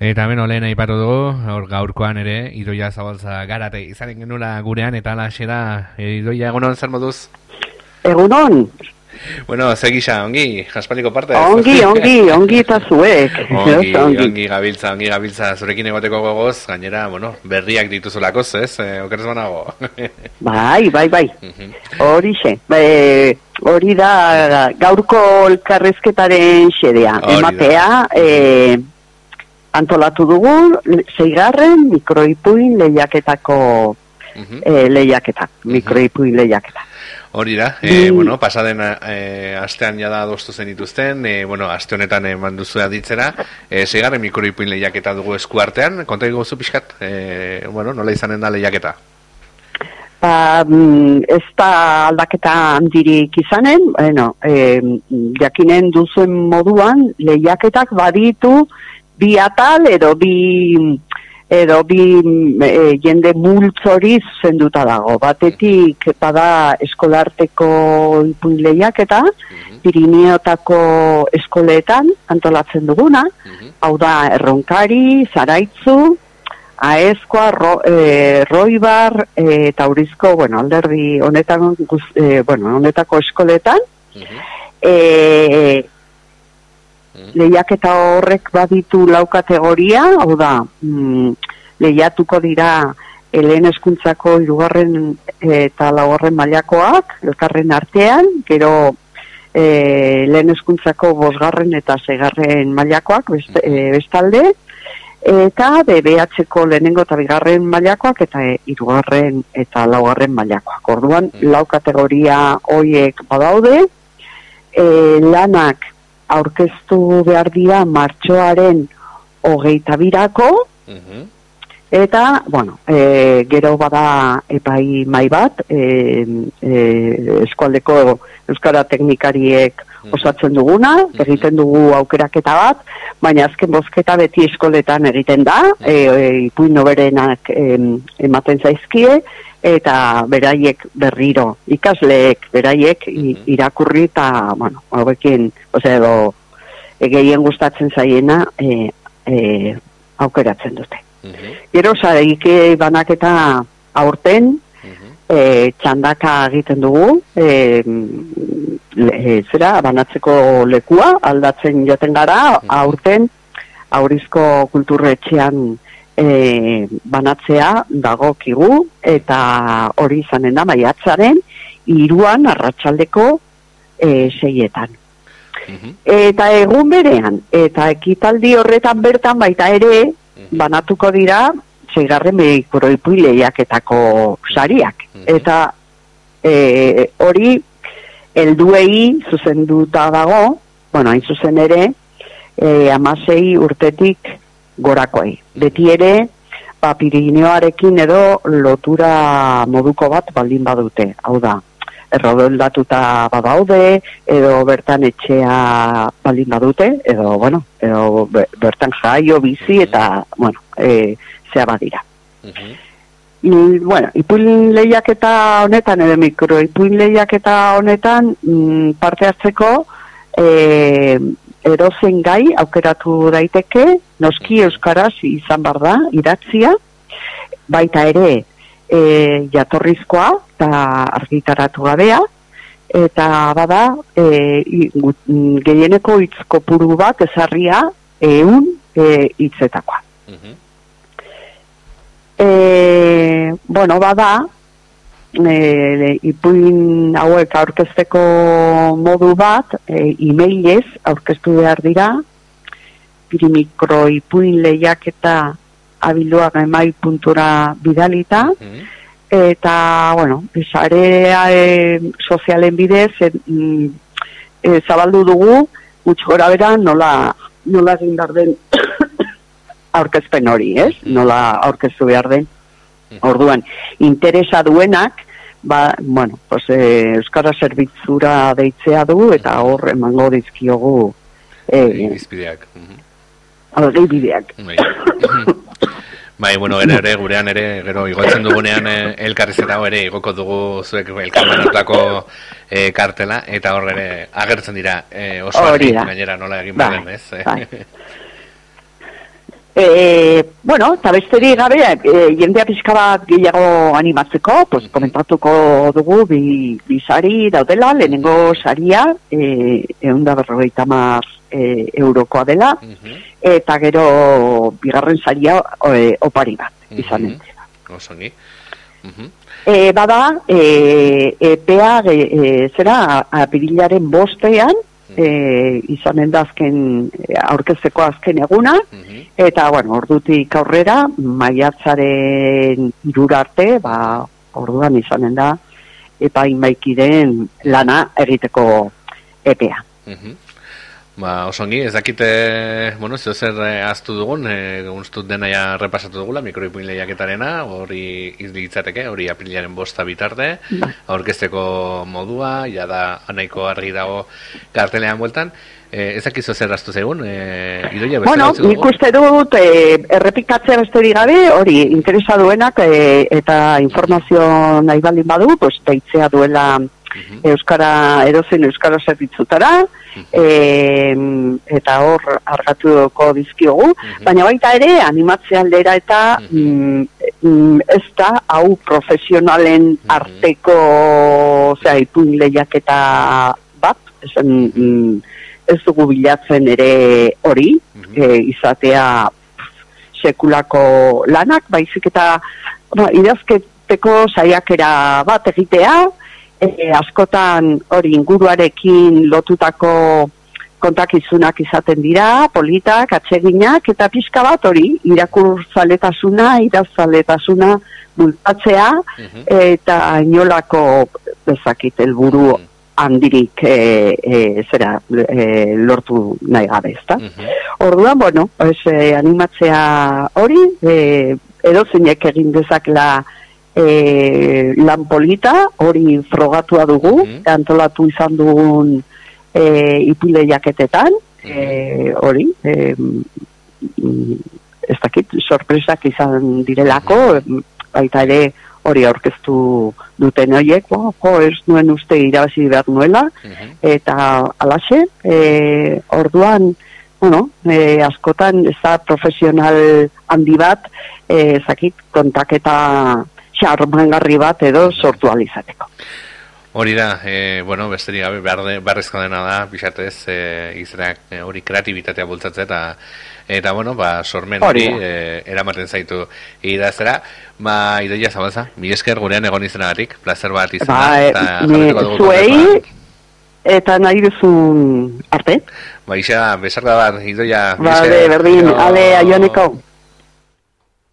Eta beno lehen aipatu dugu, hor gaurkoan ere, idoia zabaltza garate izanen genula gurean, eta ala xera, idoia egunon zer moduz? Egunon, Bueno, segisa, ongi, jaspaliko parte. ongi, ongi, ongi eta zuek. Ongi, Ez, ongi, gabiltza, ongi gabiltza, zurekin egoteko gogoz, gainera, bueno, berriak dituzulakoz, ez? Eh, okeres banago. Bai, bai, bai, Mhm. horixe. Be, hori da gaurko elkarrezketaren xedea. Hori. Ematea, e, antolatu dugu, zeigarren mikroipuin lehiaketako e, lehiaketa, mikroipuin lehiaketa. Hori da, e, bueno, pasaden e, astean jada adostu zen dituzten, e, bueno, aste honetan eman duzu aditzera, e, segarren mikroipuin lehiaketa dugu eskuartean, konta ego zu pixkat, e, bueno, nola izanen da lehiaketa? Ba, mm, ez da aldaketa handirik izanen, bueno, e, jakinen duzuen moduan, lehiaketak baditu bi atal edo bi edo bi mm, e, jende multzori zuzenduta dago. Batetik bada eskolarteko ipuin lehiaketa, Pirineotako eskoletan antolatzen duguna, hau da erronkari, zaraitzu, aezkoa, ro, e, roibar, e, eta urizko, bueno, alderdi honetan, guz, e, bueno, honetako eskoletan, e, lehiaketa horrek baditu lau kategoria, hau da, mm, lehiatuko dira helen eskuntzako hirugarren eta laugarren mailakoak elkarren artean, gero e, lehen eskuntzako bosgarren eta segarren mailakoak best, e, bestalde, eta BBH-ko lehenengo eta bigarren mailakoak eta e, hirugarren eta laugarren mailakoak. Orduan, lau kategoria hoiek badaude, e, lanak aurkeztu behar dira martxoaren hogeita birako, Eta, bueno, e, gero bada epai mai bat, e, e, eskualdeko Euskara teknikariek osatzen duguna, egiten dugu aukeraketa bat, baina azken bozketa beti eskoletan egiten da, e, e, ipuin noberenak em, ematen zaizkie, eta beraiek berriro, ikasleek beraiek i- irakurri eta, bueno, hauekin, ose, edo, e, gehien gustatzen zaiena e, e, aukeratzen dute. Gero sareike banaketa aurten e, txandaka egiten dugu e, le, e, zera banatzeko lekua aldatzen joten gara aurten aurizko kulturretxean e, banatzea dagokigu eta hori izanen da maiatzaren iruan arratsaldeko e, seietan. Eta egun berean, eta ekitaldi horretan bertan baita ere, banatuko dira, zeigarren medikuroipui lehiaketako sariak. Eta e, hori, helduei zuzenduta dago, bueno, hain zuzen ere, e, amasei urtetik gorakoei. Beti ere, ba, Pirineoarekin edo lotura moduko bat baldin badute. Hau da, errodoldatuta badaude, edo bertan etxea baldin badute, edo, bueno, edo be- bertan jaio, bizi, eta, bueno, e, zea badira. I, bueno, ipuin lehiaketa honetan, edo mikro ipuin lehiaketa honetan, mm, parte hartzeko, e, edozen gai aukeratu daiteke, noski euskaraz izan bar da, idatzia, baita ere e, jatorrizkoa eta argitaratu gabea, eta bada e, mm, gehieneko hitz kopuru bat ezarria eun e, hitzetakoa. E, bueno, bada, e, ipuin hauek aurkezteko modu bat, e, emailez aurkeztu behar dira, pirimikro ipuin lehiaketa abiluaga emai puntura bidalita, eta, bueno, sarea e, sozialen bidez, e, mm, e, zabaldu dugu, gutx gora bera, nola, nola egin behar den aurkezpen hori, ez? Nola aurkeztu behar den. Orduan, interesa duenak, ba, bueno, pues, e, Euskara Zerbitzura deitzea du, eta hor emango dizkiogu e, Izpideak. algeibideak. Bai. Bai, bueno, gero ere, gurean ere, gero igotzen dugunean eh, elkarrizketa hau ere, igoko dugu zuek elkarmen hartako eh, kartela, eta hor ere agertzen dira eh, oso Hori argi, gainera nola egin Bai, ez? bai. E, bueno, eta besteri gabe, e, jendea pixka bat gehiago animatzeko, pues, komentatuko dugu bi, bi sari daudela, lehenengo saria, e, egun da berrogeita mar e, eurokoa dela, eta gero bigarren saria e, opari bat, izan Mhm. Osongi. Mhm. E, bada, e, epea, e, e, zera, apirilaren bostean, e, izanen da azken, e, aurkezteko azken eguna, Mhm. eta, bueno, ordutik aurrera, maiatzaren irura arte, ba, orduan izanen da, epaimaikiren lana egiteko epea. Mhm. Ba, osongi, ez dakite, bueno, zeo zer eh, aztu dugun, e, unstut dena ja repasatu dugula, mikroipuin lehiaketarena, hori izditzateke, hori aprilaren bosta bitarte, aurkezteko modua, ja da anaiko argi dago kartelean bueltan, e, ez dakizu zer aztu zegun, e, idoia beste Bueno, dugu? nik uste dut, e, errepikatzea besterik gabe, hori, interesa duenak e, eta informazio nahi baldin badu, pues, deitzea duela. Euskara, edozein Euskara zerbitzutara, e, eta hor argatuko dizkiogu, baina baita ere, animatzea aldera eta mm, mm, ez da, hau profesionalen arteko, osea, ipuin lehiaketa bat, esan, mm, ez dugu bilatzen ere hori, e, izatea sekulako lanak, baizik eta ba, idazketeko saiakera bat egitea, e, askotan hori inguruarekin lotutako kontakizunak izaten dira, politak, atseginak, eta pixka bat hori, irakurzaletasuna, irazaletasuna bultatzea, eta inolako bezakit helburu handirik e, e, zera e, lortu nahi gabe, ezta? Orduan, bueno, pues, e, animatzea hori, e, edo zeinek egin dezakela e, lan polita, hori frogatua dugu, antolatu izan dugun e, ipile jaketetan, e, hori, e, mm, ez dakit, sorpresak izan direlako, baita ere hori aurkeztu duten horiek, bo, jo, ez nuen uste irabazi behar nuela, eta alaxe, e, orduan, bueno, e, askotan ez da profesional handi bat, e, zakit, kontaketa xarmangarri bat edo sortu alizateko. Hori da, e, bueno, besterik gabe, behar de, beharrezko dena da, pixatez, e, izrak, e, hori kreatibitatea bultzatzea, eta, eta, bueno, ba, sormen hori, e, eramaten zaitu idaztera, ba, idoia zabalza, mi esker gurean egon izanagatik, placer bat izan Ba, eta jarretuko dugu zuei, eta nahi duzun arte. Ba, isa, besarda bat, idoia, esker. berdin, ale, aioneko.